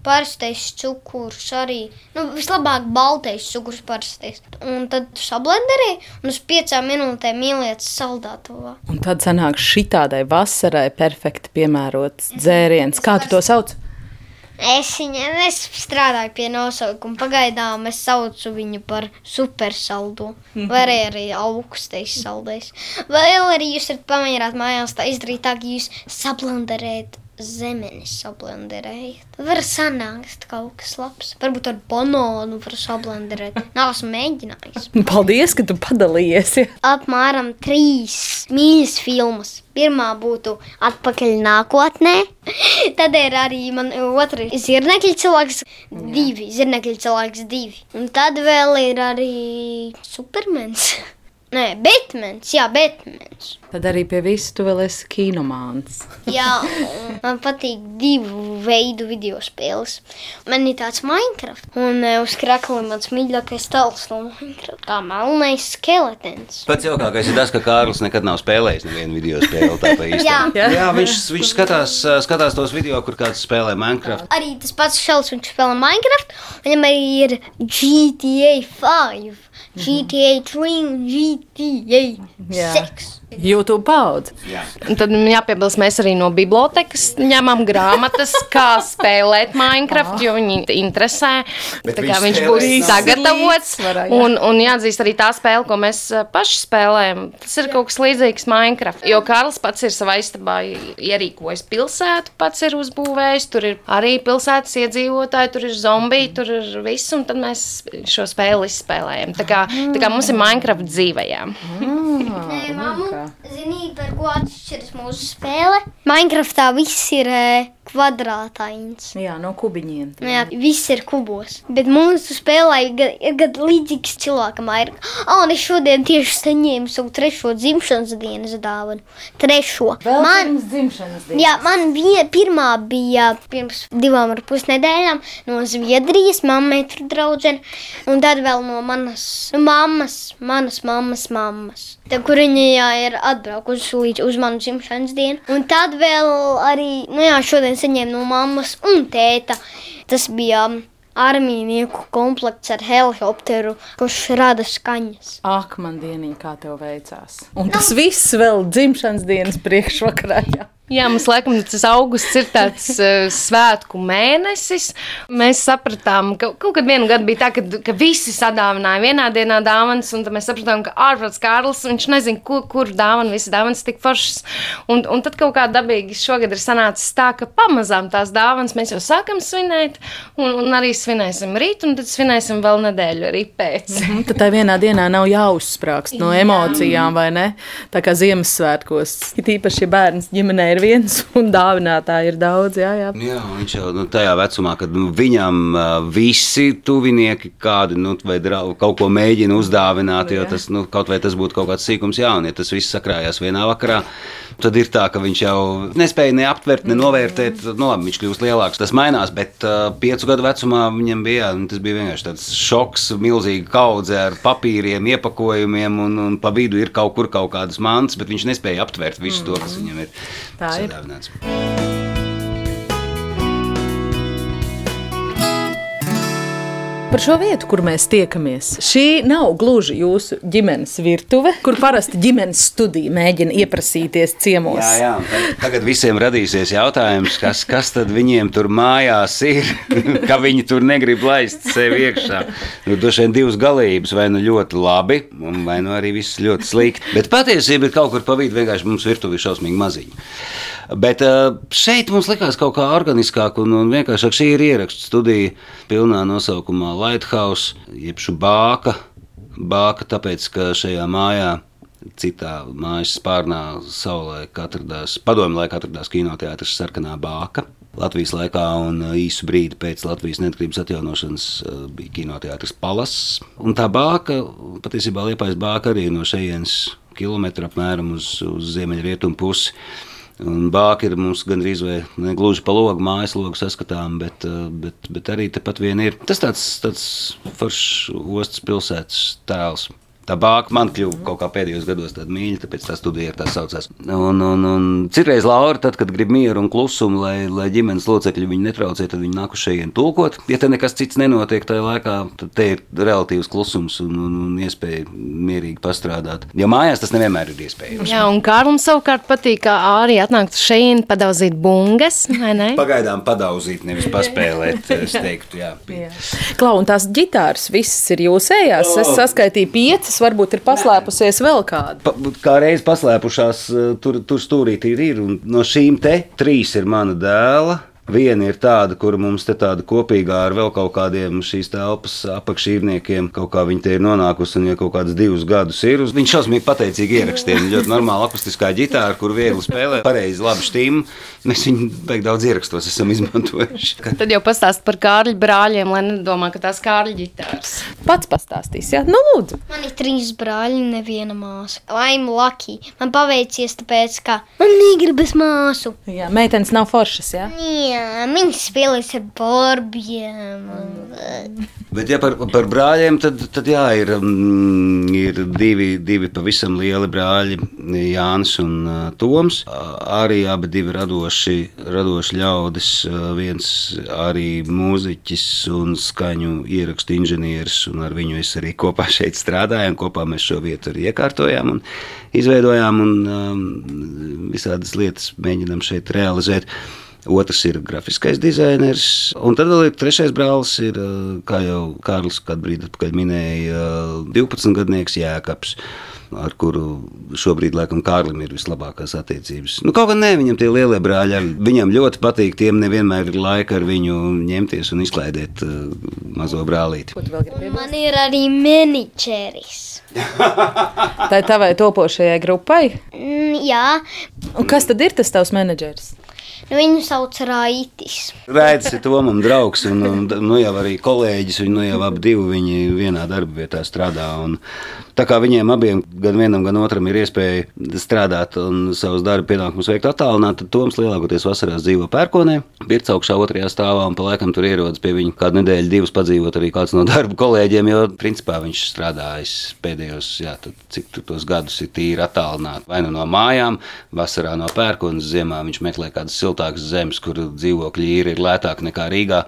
Parastais cukurs arī. Nu, vislabāk baltais cukurs parastais. Un tad tu sablenderē un uz piecām minūtēm ieliec saldētavā. un tad sanāk šī tādai vasarai perfekti piemērots dzēriens. Kā tu to sauc? Es viņam strādāju pie nosaukuma. Pagaidām es saucu viņu par supersaldu. Vai arī, arī augstais saldais. Vēl arī jūs varat pamēģināt mājās tā izdarīt tā, ka jūs sablenderējat zemenes sablenderējat. Tad var sanākt kaut kas labs. Varbūt ar banānu var sablenderēt. Nav esmu mēģinājis. Paldies, ka tu padalījies. Ja? Apmēram trīs mīļas filmas. Pirmā būtu atpakaļ nākotnē. Tad ir arī man otra zirnekļa cilvēks, divi zirnekļa cilvēks, divi. Un tad vēl ir arī Supermens. Nē, Batmans, jā, Batmans. Tad arī pie visu tu vēl esi kinomāns. Jā, man patīk divu veidu video spēles. Man ir tāds Minecraft, un eh, uz krakla ir mans mīļākais tēls no Minecraft. Kā melnais skeletons. Pats jaukākais ir tas, ka Kārlis nekad nav spēlējis nevienu video spēli. tā pa īstam. Jā. Jā. Jā, viņš, viņš skatās, skatās tos video, kur kāds spēlē Minecraft. Arī tas pats šāds, viņš spēlē Minecraft. Viņam arī ir GTA 5, GTA 3 un GTA Jā. 6. YouTube paudze. Un tad jāpiebilst, mēs arī no bibliotekas ņemam grāmatas, kā spēlēt Minecraft, jo viņi interesē. Bet Tā kā viņš būs sagatavots. jā. Un, un jāatzīst arī tā spēle, ko mēs eh, paši spēlējam. Tas ir kaut kas līdzīgs Minecraft. Jo Kārlis pats ir savā istabā ierīkojis pilsētu, pats ir uzbūvējis. Tur ir arī pilsētas iedzīvotāji, tur ir zombiji, tur ir viss. Un tad mēs šo spēli izspēlējam. Tā kā, tā kā mums ir Minecraft dzīvajām. Nē, zini, par ko atšķiras mūsu spēle? Minecraftā viss ir eh, kvadrātains. Jā, no kubiņiem. Nu Jā, viss ir kubos. Bet mūsu spēlē ir gan- līdzīgs cilvēkam. Ir, oh, es šodien tieši saņēmu savu trešo dzimšanas dienas dāvanu. Trešo. Man, dzimšanas jā, man bija pirmā bija pirms divām ar pus nedēļām no Zviedrijas, mamma tur draudzene. Un tad vēl no manas mammas, manas mammas mammas. Tā, kur viņa jā, ir atbraukusi līdz uz manu dzimšanas dienu. Un tad vēl arī, nu jā, šodien saņēmu no mammas un tēta. Tas bija armijnieku komplekts ar helikopteru, kurš rada skaņas. Ak, man dienīgi, kā tev veicās. Un tas viss vēl dzimšanas dienas priekšvakarā. Jā. Jā, mums laikam tas augusts ir tāds uh, svētku mēnesis. Mēs sapratām, ka kaut kad vienā gadā bija tā, ka, ka visi sadāvināja vienā dienā dāvanas, un tad mēs sapratām, ka ārprāts Kārlis, viņš nezina, kur, kur dāvana, visas dāvanas tik foršas. Un, un tad kaut kā dabīgi šogad ir sanācis tā, ka pamazām tās dāvanas mēs jau sākam svinēt, un, un arī svinēsim rīt, un tad svinēsim vēl nedēļu arī pēc. Mhm, Tad tā vienā dienā nav jāuzsprāgst no emocijām, vai ne? Tā kā Ziemassvētkos. It īpaši, ja bērns ģimenē ir viens un dāvinātāji ir daudz. Jā, jā. Jā, viņš jau nu, tajā vecumā, kad nu, viņam uh, visi tuvinieki kādi nu, vai drau, kaut ko mēģina uzdāvināt, jo tas nu, kaut vai tas būtu kaut kāds sīkums, jā, un ja tas viss sakrājās vienā vakarā, tad ir tā, ka viņš jau nespēja ne aptvert, ne novērtēt. Nu, labi, viņš kļūst lielāks, tas mainās, bet uh, piecu gadu vecumā viņam bija, nu, tas bija vienkārši tāds šoks, milzīga kaudze ar papīriem, iepakojumiem, un, un pa vidu ir kaut kur kaut kādas mantas, bet viņš nespēja aptvert visu to, kas viņam ir Tā ir. sadāvināts. Par šo vietu, kur mēs tiekamies. Šī nav gluži jūsu ģimenes virtuve, kur parasti ģimenes studija mēģina ieprasīties ciemos. Jā, jā. Tagad visiem radīsies jautājums, kas, kas tad viņiem tur mājās ir, ka viņi tur negrib laist sevi iekšā. Nu, Droši vien divas galības, vai nu ļoti labi, vai nu arī viss ļoti slikti. Bet patiesība ir kaut kur pa vidu, vienkārši mums virtuve ir šausmīgi maziņa. Bet uh, šeit mums likās kaut kā organiskāk un, un vienkāršāk. Šī ir ierakstu studija pilnā nosaukumā Lighthouse, jeb Bāka. Bāka, tāpēc ka šajā mājā, citā mājas spārnā, savulaik atradās, padomju laikā atradās kinoteātris Sarkanā Bāka. Latvijas laikā un īsu brīdi pēc Latvijas neatkarības atjaunošanas uh, bija kinoteātris Palas. Un tā bāka, patiesībā Liepais bāka arī no šejienes kilometra apmēram uz, uz ziemeļrietumu pusi. Bāka ir mums gandrīz vai ne gluži pa logu, mājas logu saskatām, bet, uh, bet, bet arī tepat vien ir. Tas tāds, tāds foršs ostas pilsētas tēls. Tā bāka man kļuva kaut kā pēdējos gados mīļa, tāpēc tā studija ir tā saucās. Un, un, un citreiz Laura, tad, kad grib mieru un klusumu, lai, lai ģimenes locekļi viņu netraucē, tad viņi nāk uz šejienes tulkot. Ja te nekas cits nenotiek tajā laikā, tad te ir relatīvs klusums un, un, un iespēja mierīgi pastrādāt. Jo mājās tas nevienmēr ir iespējams. Jā, un Kārlim savukārt patīk, kā arī atnākt šeit, padauzīt bungas, vai ne? Pagaidām padauzīt, nevis paspēlēt, es teiktu, jā. Klau, un tās ģitāras visas ir jūsējās. Es saskaitīju piecas, varbūt ir paslēpusies vēl kāda. Pa, kā reiz paslēpušās, eh, tur, tur stūrītī ir. No šīm te trīs ir mana dēla. Viena ir tāda, kur mums te tāda kopīgā ar vēl kaut kādiem šīs telpas apakšīrniekiem, kaut kā viņi te ir nonākusi un jau kaut kādus divus gadus ir. uz- Viņš šausmīgi pateicīgi ierakstiem. Ļoti normāla akustiskā ģitāra, kur viegli spēlē, pareizi, labi štīm. Mēs viņu beig daudz ierakstos esam izmantojuši. Tad jau pastāst par Kārļa brāļiem, lai nedomā, ka tās Kārļa ģitāras. Pats pastāstīs, jā, nu lūdzu. Man ir trīs brāļi, neviena māsa. I'm lucky. Man paveicies, tāpēc, ka man negribas māsu. Jā, meitenes nav foršas, jā. Jā, viņas spēlēs ar borbiem. Bet, ja par, par brāļiem, tad, tad jā, ir, mm, ir divi, divi pavisam lieli brāļi, Jānis un uh, Toms. Arī abi divi radoši, radoši ļaudis. Viens arī mūziķis un skaņu ierakstu inženieris, un ar viņu es arī kopā šeit strādāju. un Kopā mēs šo vietu arī iekārtojām un izveidojām, un um, visādas lietas mēģinām šeit realizēt. Otrs ir grafiskais dizainers, un tad vēl ir trešais brālis, ir, uh, kā jau Kārlis kādu brīdi atpakaļ minēja, uh, 12 gadnieks Jēkabs. Ar kuru šobrīd, laikam, Kārlim ir vislabākās attiecības. Nu, kaut kā nē, viņam tie lielie brāļi, viņam ļoti patīk. Tiem nevienmēr ir laika ar viņu ņemties un izklaidēt uh, mazo brālīti. Man ir arī meniķeris. Tā ir tavai topošajai grupai. Mm, jā, Un kas tad ir tas tavs menedžeris? Viņu sauc Raitis. Raids ir Tomam draugs, un, un nu jau arī kolēģis. Viņi nu jau abi divi viņi vienā darba vietā strādā. Un, tā kā viņiem abiem, gan vienam, gan otram, ir iespēja strādāt un savus darba pienākumus veikt attālināti, tad Toms lielākoties vasarās dzīvo pērkonē, pirts augšā otrajā stāvā un pa laikam tur ierodas pie viņa kādu nedēļu, divas padzīvot arī kāds no darba kolēģiem, jo principā viņš strādājis pēdējos, jā, tad, cik tur tos gadus ir tīri attālināti. Vai nu no mājām, vasarā no pērkonas, ziemā viņš meklē kādas siltākas zemes, kur dzīvokļi ir, ir lētāki nekā Rīgā.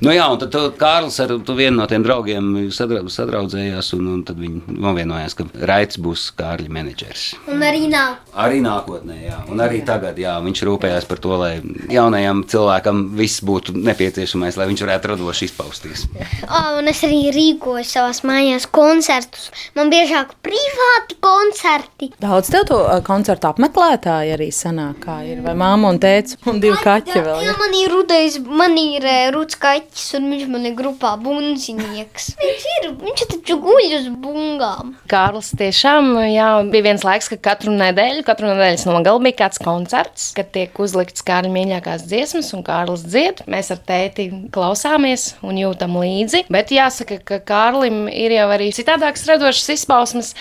Nu jā, un tad tu, Kārlis ar tu vienu no tiem draugiem sadra, sadraudzējās, un, un tad viņi novienojās, ka Raits būs Kārļa menedžers. Un arī nav. Arī nākotnē, jā, un arī tagad, jā, viņš rūpējās par to, lai jaunajam cilvēkam viss būtu nepieciešamais, lai viņš varētu radoši izpausties. Oh, un es arī rīkoju savās mājās koncertus. Man biežāk privāti koncerti. Daudz tev to ā, koncertu apmeklētāji arī sanāk, kā ir. Vai māma un tēvs un divi kaķi vēl? Jā, Ja? man ir rudais, man ir eh, ruds kaķis, un viņš man ir grupā bunzinieks. Viņš ir, viņš taču guļ uz bungām. Kārlis tiešām jā, bija viens laiks, ka katru nedēļu, katru nedēļas nogalu bija kāds koncerts, kad tiek uzlikts Kārļa mīļākās dziesmas, un Kārlis dzied. Mēs ar tēti klausāmies un jūtam līdzi. Bet jāsaka, ka Kārlim ir jau arī citādākas radošas izpausmes.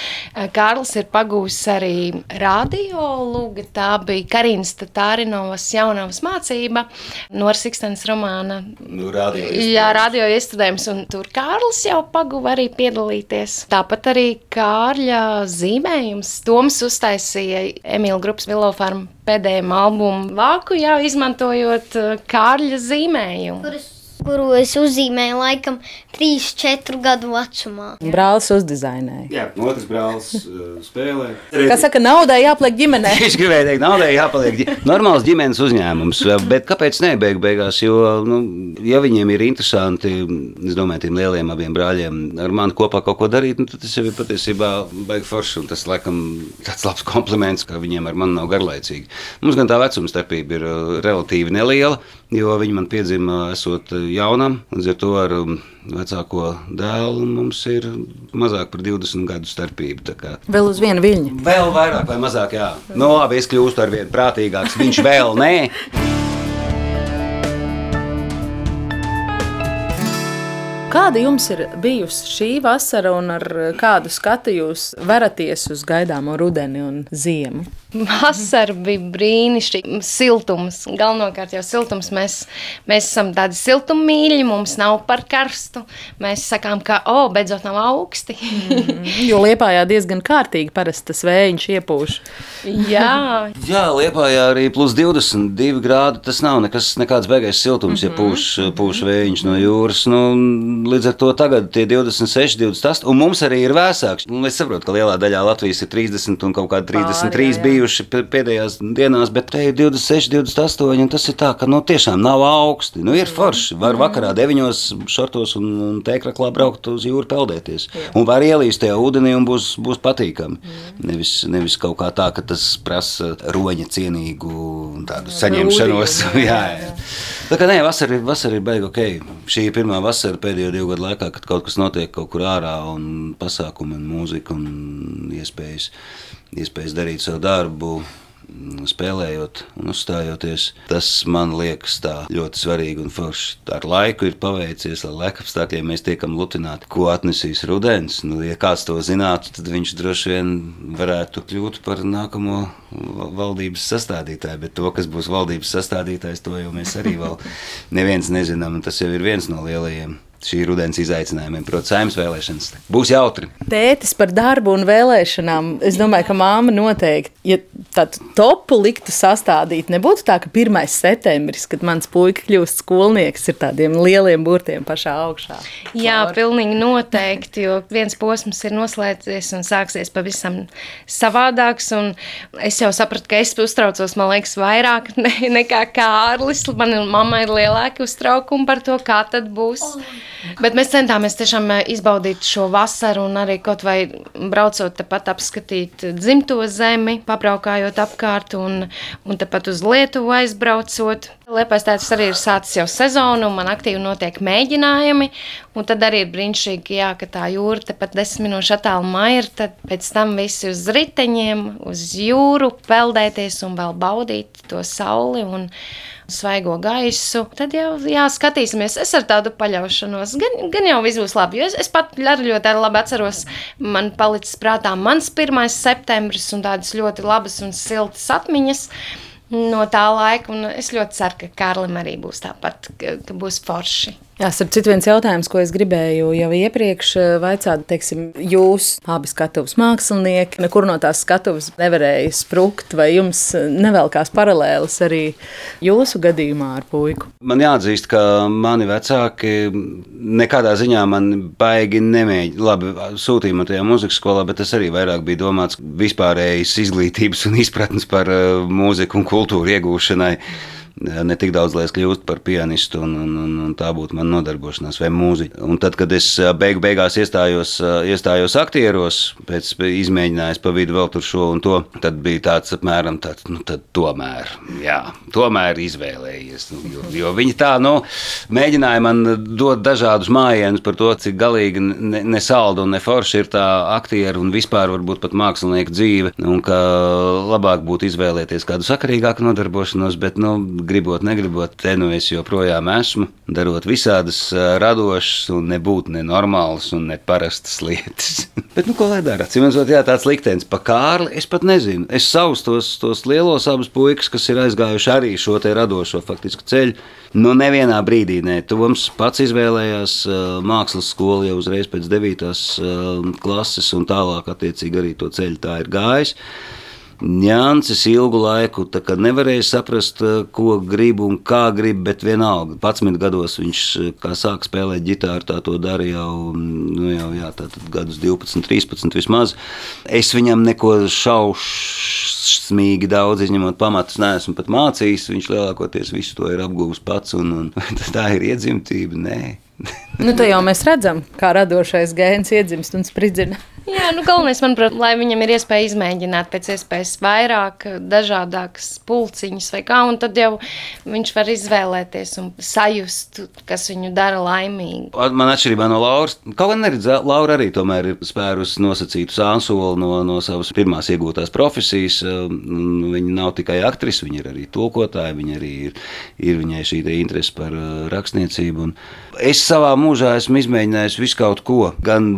Kārlis ir pagūs arī radio lūga. Tā bija Karīnas Tārinovas jaunavas mācība no Sikstens romāna Nu, radio Jā, radio iestudējums, un tur Kārlis jau paguva arī piedalīties. Tāpat arī Kārļa zīmējums. Toms uztaisīja Emīļa grupas Vilofarma pēdējiem albumu vāku, jau izmantojot uh, Kārļa zīmējumu. Kur es kuru es uzzīmēju laikam 3-4 gadu vecumā. Brālis uzdizainēja. Jā, otrs brālis uh, spēlē. Kā saka, naudai jāpliek ģimenē. Es gribēju teikt, naudai jāpaliek ģi- normāls ģimenes uzņēmums. Bet kāpēc ne beig beigās? Jo, nu, ja viņiem ir interesanti, es domāju, tiem lieliem abiem brāļiem ar mani kopā kaut ko darīt, nu, tad tas jau ir patiesībā baigi forši. un Tas, laikam, tāds labs kompliments, ka viņiem ar mani nav garlaicīgi. Mums gan tā vecuma starpība ir uh, relatīvi neliela, jo viņi man piedzima esot uh, jaunam, līdz ar to ar um, vecāko dēlu mums ir mazāk par 20 gadu kā Vēl uz vienu viļņu. Vēl vairāk vai mazāk, jā. Nu, labi, es kļūstu ar vien prātīgāks. Viņš vēl nē. Kāda jums ir bijusi šī vasara un ar kādu skatu jūs veraties uz gaidāmo rudeni un ziemu? Vasara bija brīnišķīga. Siltums, galvenokārt jau siltums. Mēs, mēs esam tādi siltummīļi, mums nav par karstu. Mēs sakām, ka, o, oh, beidzot nav augsti. Jo liepājā diezgan kārtīgi parasti tas vējš iepūš. Jā, Jā, Lietpājā arī plus 22 grādi. Tas nav nekas, nekāds beigais siltums, ja pūš, pūš vējš no jūras. Nu, līdz ar to tagad tie 26, 28, un mums arī ir vēsāks. Nu, Es saprotu, ka lielā daļā Latvijas ir 30 un kaut kādi 33 Pāri, jā, jā. bijuši pēdējās dienās, bet te ir 26, 28, un tas ir tā, ka nu, tiešām nav augsti. Nu, ir forši. Var vakarā 9 šortos un, un tēkraklā braukt uz jūru peldēties. Un var ielīst tajā ūdenī un būs, būs patīkami. Nevis, nevis kaut kā tā, ka tas prasa roņa cienīgu tādu saņemšanos. jā, jā. Tā kā nē, vasara, ir- vasara ir beiga ok. Šī ir pirmā vasara pēdējo divu gadu laikā, kad kaut kas notiek kaut kur ārā un pasākumi un mūzika un iespējas, iespējas darīt savu darbu. Spēlējot un uzstājoties, tas man liekas tā ļoti svarīgi un forši. Ar laiku ir paveicies, ar laika apstākļiem mēs tiekam lutināti, ko atnesīs rudens. Nu, ja kāds to zinātu, tad viņš droši vien varētu kļūt par nākamo val- valdības sastādītāju. Bet to, kas būs valdības sastādītājs, to jau mēs arī vēl neviens nezinām. un Tas jau ir viens no lielajiem šī rudens izaicinājumiem, proti, saimnes vēlēšanas. Būs jautri. Tētis par darbu un vēlēšanām. Es domāju, ka māma noteikti, ja tādu topu liktu sastādīt, nebūtu tā, ka 1. septembris, kad mans puika kļūst skolnieks, ir tādiem lieliem burtiem pašā augšā. Jā, pilnīgi noteikti, jo viens posms ir noslēdzies un sāksies pavisam savādāks. un Es jau sapratu, ka es uztraucos, man liekas, vairāk ne, nekā Kārlis. Man un mamma ir lielāki uztraukumi par to, kā tad būs. Bet mēs centāmies tiešām eh, izbaudīt šo vasaru un arī kaut vai braucot tepat apskatīt dzimto zemi, pabraukājot apkārt un, un tepat uz Lietuvu aizbraucot. Liepais tāds arī ir sācis jau sezonu, un man aktīvi notiek mēģinājumi. Un tad arī ir brīnišķīgi, jā, ka tā jūra tepat desmit minūšu attālumā ir. Tad pēc tam visi uz riteņiem, uz jūru peldēties un vēl baudīt to sauli un svaigo gaisu. Tad jau jā, skatīsimies. Es ar tādu paļaušanos, gan, gan jau viss būs labi. Es, es pat arī ļoti labi atceros, man palicis prātā mans 1. septembris un tādas ļoti labas un siltas atmiņas no tā laika. Un es ļoti ceru, ka Kārlim arī būs tāpat, ka, ka būs forši. Jā, starp citu, viens jautājums, ko es gribēju jau iepriekš eh, vaicāt, teiksim, jūs abi skatuves mākslinieki, nekur no tās skatuves nevarēja sprukt, vai jums nevelkās paralēlis arī jūsu gadījumā ar puiku? Man jāatzīst, ka mani vecāki nekādā ziņā man baigi nemēģināja. Labi, sūtīja man tajā muzikas skolā, bet tas arī vairāk bija domāts vispārējas izglītības un izpratnes par uh, mūziku un kultūru iegūšanai. Ne tik daudz, lai es kļūstu par pianistu, un, un, un, un tā būtu mana nodarbošanās, vai mūziķa. Un tad, kad es ā, beigu beigās iestājos, iestājos aktieros, pēc izmēģinājuma pa vidu vēl tur šo un to, tad bija tāds apmēram tāds, nu, tad tomēr, jā, tomēr izvēlējies. Nu, jo, jo viņi tā, nu, mēģināja man dot dažādus mājienus par to, cik galīgi ne, ne salda un ne forši ir tā aktieru un vispār varbūt pat mākslinieku dzīve, un ka labāk būtu izvēlēties kādu sakarīgāku nodarbošanos, bet, nu, gribot, negribot, te nu es joprojām esmu, darot visādas radošas un nebūt nenormālas un neparastas lietas. bet, nu, ko lai dara? Cimensot, jā, tāds liktenis pa Kārli, es pat nezinu. Es savus tos, tos lielos abus puikas, kas ir aizgājuši arī šo te radošo faktisku ceļu, nu, nevienā brīdī, ne. Toms pats izvēlējās mākslas skolu jau uzreiz pēc 9. ā, klases un tālāk attiecīgi arī to ceļu tā ir gājis. Ņēncis ilgu laiku. Nevarēja saprast, eh, ko grib un kā grib, bet vienalga. 11 gados viņš eh, sāka spēlēt ģitāru, tā to darīja jau, nu, jau jā, gadus 12, 13 vismaz. Es viņam neko šausmīgi daudz izņemot pamatus, neesmu pat mācījis. Viņš lielākoties visu to ir apguvis pats, un, un tā ir iedzimtība. Nē. Nu, tā jau mēs redzam, kā radošais gēns iedzimst un spridzina. Jā, nu galvenais, manuprāt, lai viņam ir iespēja izmēģināt pēc iespējas vairāk, dažādākas pulciņas vai kā, un tad jau viņš var izvēlēties un sajust, kas viņu dara laimīgu. Man atšķirībā no Lauras, kaut gan arī Laura arī tomēr ir spērusi nosacītu sānsoli no, no savas pirmās iegūtās profesijas. Viņa nav tikai aktrise, viņa ir arī tulkotāja, viņa arī ir, ir viņai šī interese par uh, rakstniecību. Un es savā mūžā esmu izmēģinājis visu kaut ko, gan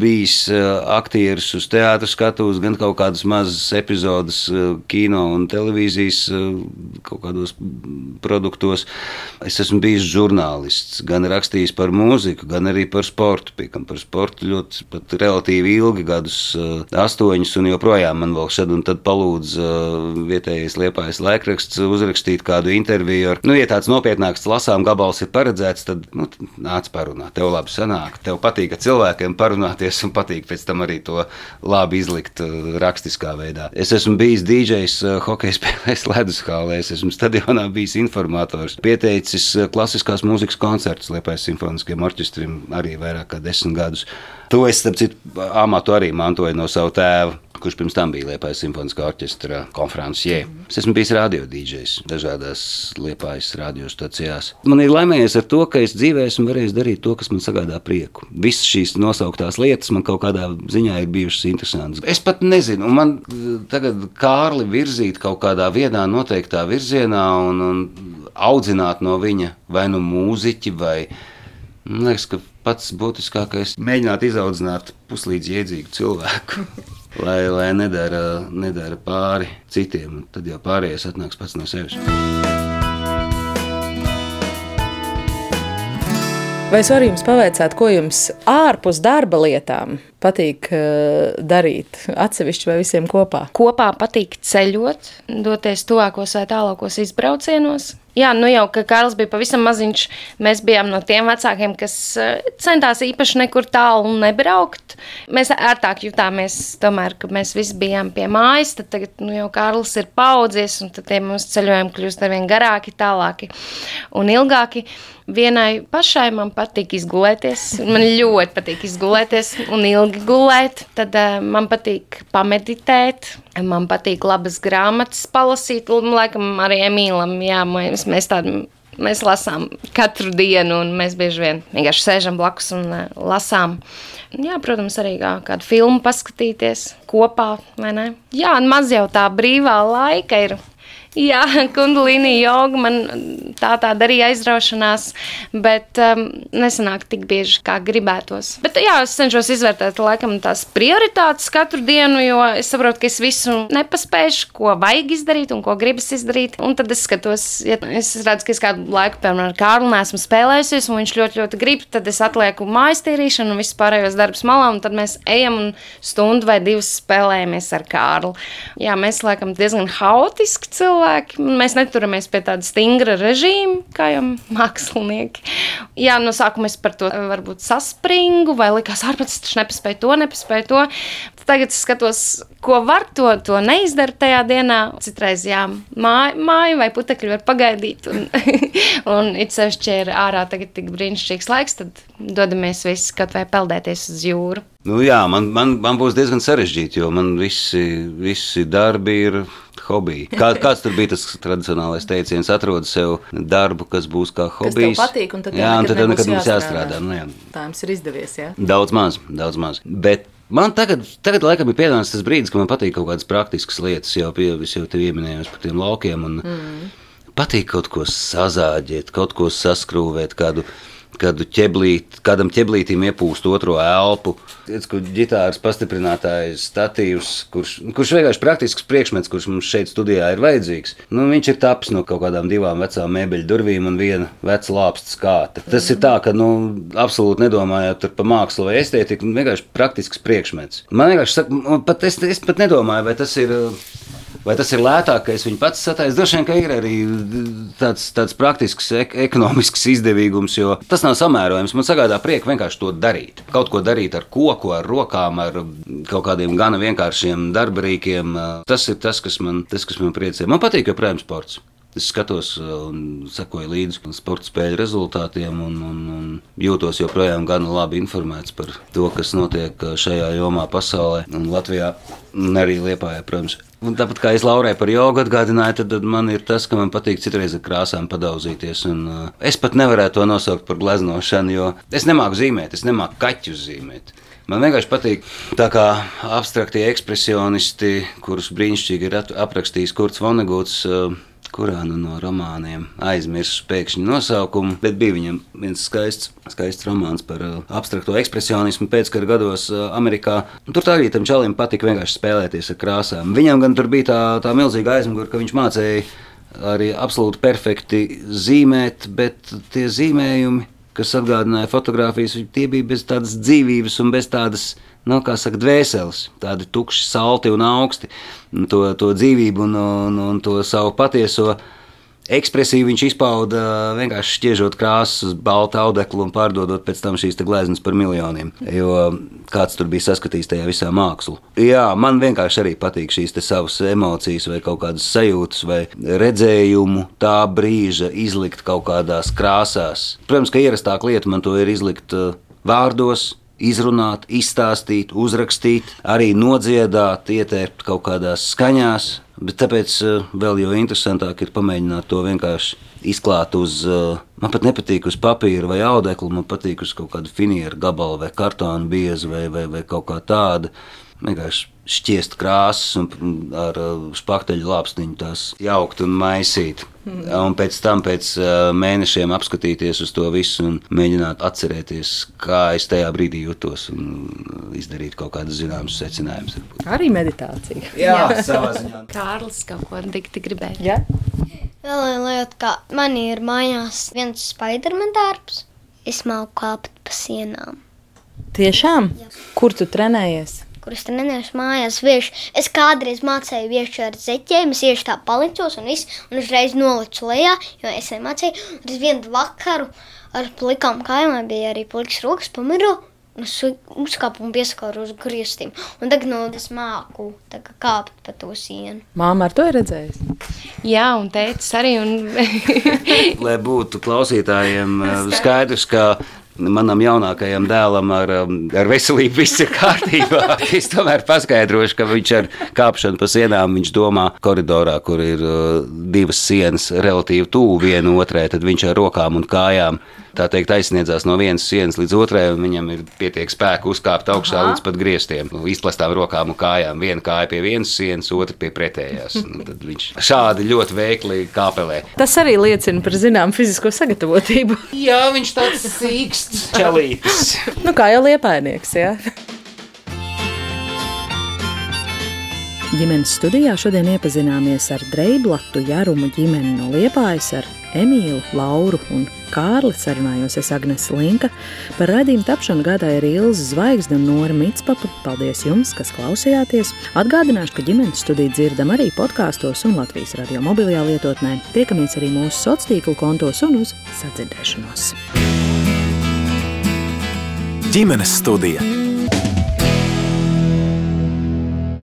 bijis uh, aktierus uz teātras skatuves, gan kaut kādas mazas epizodes eh, kino un televīzijas eh, kaut kādos produktos. Es esmu bijis žurnālists, gan rakstījis par mūziku, gan arī par sportu. Piekam par sportu ļoti pat relatīvi ilgi, gadus eh, astoņus, un joprojām man vēl šad un tad palūdz vietējais liepājas laikraksts uzrakstīt kādu interviju. Ar, nu, ja tāds nopietnāks lasām gabals ir paredzēts, tad nu, nāc parunāt. Tev labi sanāk, tev patīk ar cilvēkiem parunāties un patīk pēc tam arī to labi izlikt uh, rakstiskā veidā. Es esmu bijis DJs uh, hokeja spēlēs Leduskālē, es esmu stadionā bijis informators, pieteicis uh, klasiskās mūzikas koncertus Liepājas simfoniskajam orķestrim arī vairāk kā desmit gadus. To es, starp citu, amatu arī mantoju no sava tēva kurš pirms tam bija Liepājas simfoniskā orķestra konferencē. Es esmu bijis radiodīdžers dažādās Liepājas radiostacijās. Man ir laimējies ar to, ka es dzīvē esmu varējis darīt to, kas man sagādā prieku. Visas šīs nosauktās lietas man kaut kādā ziņā ir bijušas interesantas. Es pat nezinu, man tagad Kārli virzīt kaut kādā vienā noteiktā virzienā un, un audzināt no viņa vai nu mūziķi vai Man liekas, ka pats būtiskākais ir mēģināt izaudzināt puslīdz jēdzīgu cilvēku. lai, lai nedara, nedara pāri citiem, tad jau pārējais atnāks pats no sevis. Vai es varu jums pavaicāt, ko jums ārpus darba lietām patīk uh, darīt? Atsevišķi vai visiem kopā? Kopā patīk ceļot, doties tuvākos vai tālākos izbraucienos. Jā, nu jau, ka Kārls bija pavisam maziņš, mēs bijām no tiem vecākiem, kas eh, centās īpaši nekur tālu nebraukt. Mēs ērtāk jutāmies, tomēr, ka mēs visi bijām pie mājas, tad tagad nu, jau Kārlis ir paudzies, un tad tie mūsu ceļojumi kļūst arvien garāki, tālāki un ilgāki. Vienai pašai man patīk izgulēties. Man ļoti patīk izgulēties un ilgi gulēt. Tad uh, man patīk pameditēt, man patīk labas grāmatas palasīt. Laikam arī Emīlam, jā, mēs, mēs tādu. Mēs lasām katru dienu, un mēs bieži vien vienkārši sēžam blakus un uh, lasām. Jā, protams, arī kā, kādu filmu paskatīties kopā, vai ne? Jā, maz jau tā brīvā laika ir Jā, kundalīna joga man tā tāda arī aizraušanās, bet um, nesanāk tik bieži, kā gribētos. Bet jā, es cenšos izvērtēt laikam tās prioritātes katru dienu, jo es saprotu, ka es visu nepaspēšu, ko vajag izdarīt un ko gribas izdarīt. Un tad es skatos, ja es redzu, ka es kādu laiku, piemēram, ar Kārlu nesmu spēlējusies, un viņš ļoti, ļoti grib, tad es atlieku mājas tīrīšanu un visus pārējos darbus malā, un tad mēs ejam un stundu vai divas spēlējamies ar Kārlu. Jā, mēs laikam diezgan haotiski cilvēki cilvēki. Mēs neturamies pie tāda stingra režīma, kā jau mākslinieki. Jā, no sākuma es par to varbūt saspringu, vai likās, ārpus tas nepaspēju to, nepaspēju to. Tagad es skatos, ko var to, to neizdarīt tajā dienā. Citreiz, jā, māja, māja vai putekļi var pagaidīt. Un, un it sevišķi, ir ārā tagad tik brīnišķīgs laiks, tad dodamies visi kaut vai peldēties uz jūru. Nu, jā, man, man, man būs diezgan sarežģīti, jo man visi, visi darbi ir hobiji. Kā, kāds tur bija tas tradicionālais teiciens, atrod sev darbu, kas būs kā hobijs. Tas patīk, un tad, jā, un tad nekad mums jāstrādā. Nu, jā. Tā jums ir izdevies, jā? Daudz maz, daudz maz. Bet Man tagad, tagad laikam, ir pienācis tas brīdis, kad man patīk kaut kādas praktiskas lietas, jau pie, jau te pieminējos par tiem laukiem. Un mm. Patīk kaut ko sazāģēt, kaut ko saskrūvēt, kādu kādu ķeblīt, kādam ķeblītam iepūst otro elpu. Tas ir ģitāras pastiprinātājs, statīvs, kurš, kurš vienkārši praktisks priekšmets, kurš mums šeit studijā ir vajadzīgs. Nu, viņš ir tapis no kaut kādām divām vecām mēbeļu durvīm un viena veca lāpsta skāta. Tas ir tā, ka nu, absolūti nedomājot par mākslu vai estētiku, vienkārši praktisks priekšmets. Man vienkārši saka, pat es, es pat nedomāju, vai tas ir Vai tas ir lētāk, ka es viņu pats sataisu? Droši vien, ka ir arī tāds, tāds praktisks, ek ekonomisks izdevīgums, jo tas nav samērojams. Man sagādā prieku vienkārši to darīt. Kaut ko darīt ar koku, ar rokām, ar kaut kādiem gana vienkāršiem darbarīkiem. Tas ir tas, kas man, tas, kas man priecē. Man patīk joprojām sports. Es skatos un sekoju līdzi sporta spēļu rezultātiem, un, un, un jūtos joprojām gan labi informēts par to, kas notiek šajā jomā pasaulē un Latvijā, un arī Lietpā, protams. Un tāpat kā es Laurai par jogu atgādināju, tad, tad man ir tas, ka man patīk citreiz ar krāsām padauzīties. Un, uh, es pat nevarētu to nosaukt par gleznošanu, jo es nemāku zīmēt, es nemāku kaķus zīmēt. Man vienkārši patīk tā kā abstraktie ekspresionisti, kurus brīnišķīgi ir aprakstījis Kurts Vonneguts. Uh, kurā nu no romāniem aizmirsu pēkšņi nosaukumu, bet bija viņam viens skaists, skaists romāns par uh, abstrakto ekspresionismu pēckara gados uh, Amerikā. Un tur arī tam čalim patika vienkārši spēlēties ar krāsām. Viņam gan tur bija tā, tā milzīga aizmugure, ka viņš mācīja arī absolūti perfekti zīmēt, bet tie zīmējumi, kas atgādināja fotografijas, tie bija bez tādas dzīvības un bez tādas nu, kā saka, dvēseles, tādi tukši, salti un augsti. To, to dzīvību un, un, un to savu patieso ekspresiju viņš izpauda vienkārši šķiežot krāsas uz balta audekla un pārdodot pēc tam šīs gleznas par miljoniem. Jo kāds tur bija saskatījis tajā visā mākslā. Jā, man vienkārši arī patīk šīs savas emocijas, vai kaut kādas sajūtas, vai redzējumu tā brīža izlikt kaut kādās krāsās. Protams, ka ierastāk lieta man to ir izlikt uh, vārdos izrunāt, izstāstīt, uzrakstīt, arī nodziedāt, ietērpt kaut kādās skaņās. Bet tāpēc eh, vēl jau interesantāk ir pamēģināt to vienkārši izklāt uz. Eh, man pat nepatīk uz papīra vai audekla, man patīk uz kaut kāda finiera gabala vai kartona bieza vai, vai, vai kaut kā tāda vienkārši šķiest krāsas un ar spakteļu lāpstiņu tās jaukt un maisīt. Mm. Un pēc tam, pēc mēnešiem, apskatīties uz to visu un mēģināt atcerēties, kā es tajā brīdī jutos un izdarīt kaut kādus zināmus secinājumus. Arī meditācija. Jā, Jā. savā ziņā. Kārlis kaut ko dikti gribēja. Ja? Vēl viena lieta, ka man ir mājās viens spaiderman darbs. Es māku kāpt pa sienām. Tiešām? Jā. Kur tu trenējies? Kurus trenējuši mājās. Vieši. Es kādreiz mācīju viešu ar zeķiem, es tieši tā palicos un, visu, un uzreiz nolicu lejā, jo es nemācīju. Un tas vienu vakaru ar plikām kājām bija arī pliks rokas pamiru. Es uzkāpu un pieskāru uz griestiem. Un tagad no es māku kāpt pa to sienu. Māma ar to ir redzējusi? Jā, un teicis arī. Un... Lai būtu klausītājiem skaidrs, ka manam jaunākajam dēlam ar, um, ar veselību viss ir kārtībā. es tomēr paskaidrošu, ka viņš ar kāpšanu pa sienām, viņš domā koridorā, kur ir uh, divas sienas relatīvi tuvu viena otrai, tad viņš ar rokām un kājām tā teikt, aizsniedzās no vienas sienas līdz otrai, un viņam ir pietiek spēka uzkāpt augšā Aha. līdz pat griestiem, izplastām rokām un kājām. Viena kāja pie vienas sienas, otra pie pretējās. Tad viņš šādi ļoti veikli kāpelē. Tas arī liecina par zināmu fizisko sagatavotību. Jā, viņš tāds sīksts čelītis. nu, kā jau liepainieks, jā. Ģimenes studijā šodien iepazināmies ar Dreiblatu Jārumu ģimeni no Liepājas, ar Emīlu, Lauru un Kārli sarunājos es Agnes Linka. Par raidījumu tapšanu gādāja arī Ilza Zvaigzne un Nora Mitspapa. Paldies jums, kas klausījāties! Atgādināšu, ka ģimenes studiju dzirdam arī podkāstos un Latvijas radio mobilajā lietotnē. Tiekamies arī mūsu sociālo tīklu kontos un uz sadzirdēšanos. Ģimenes studija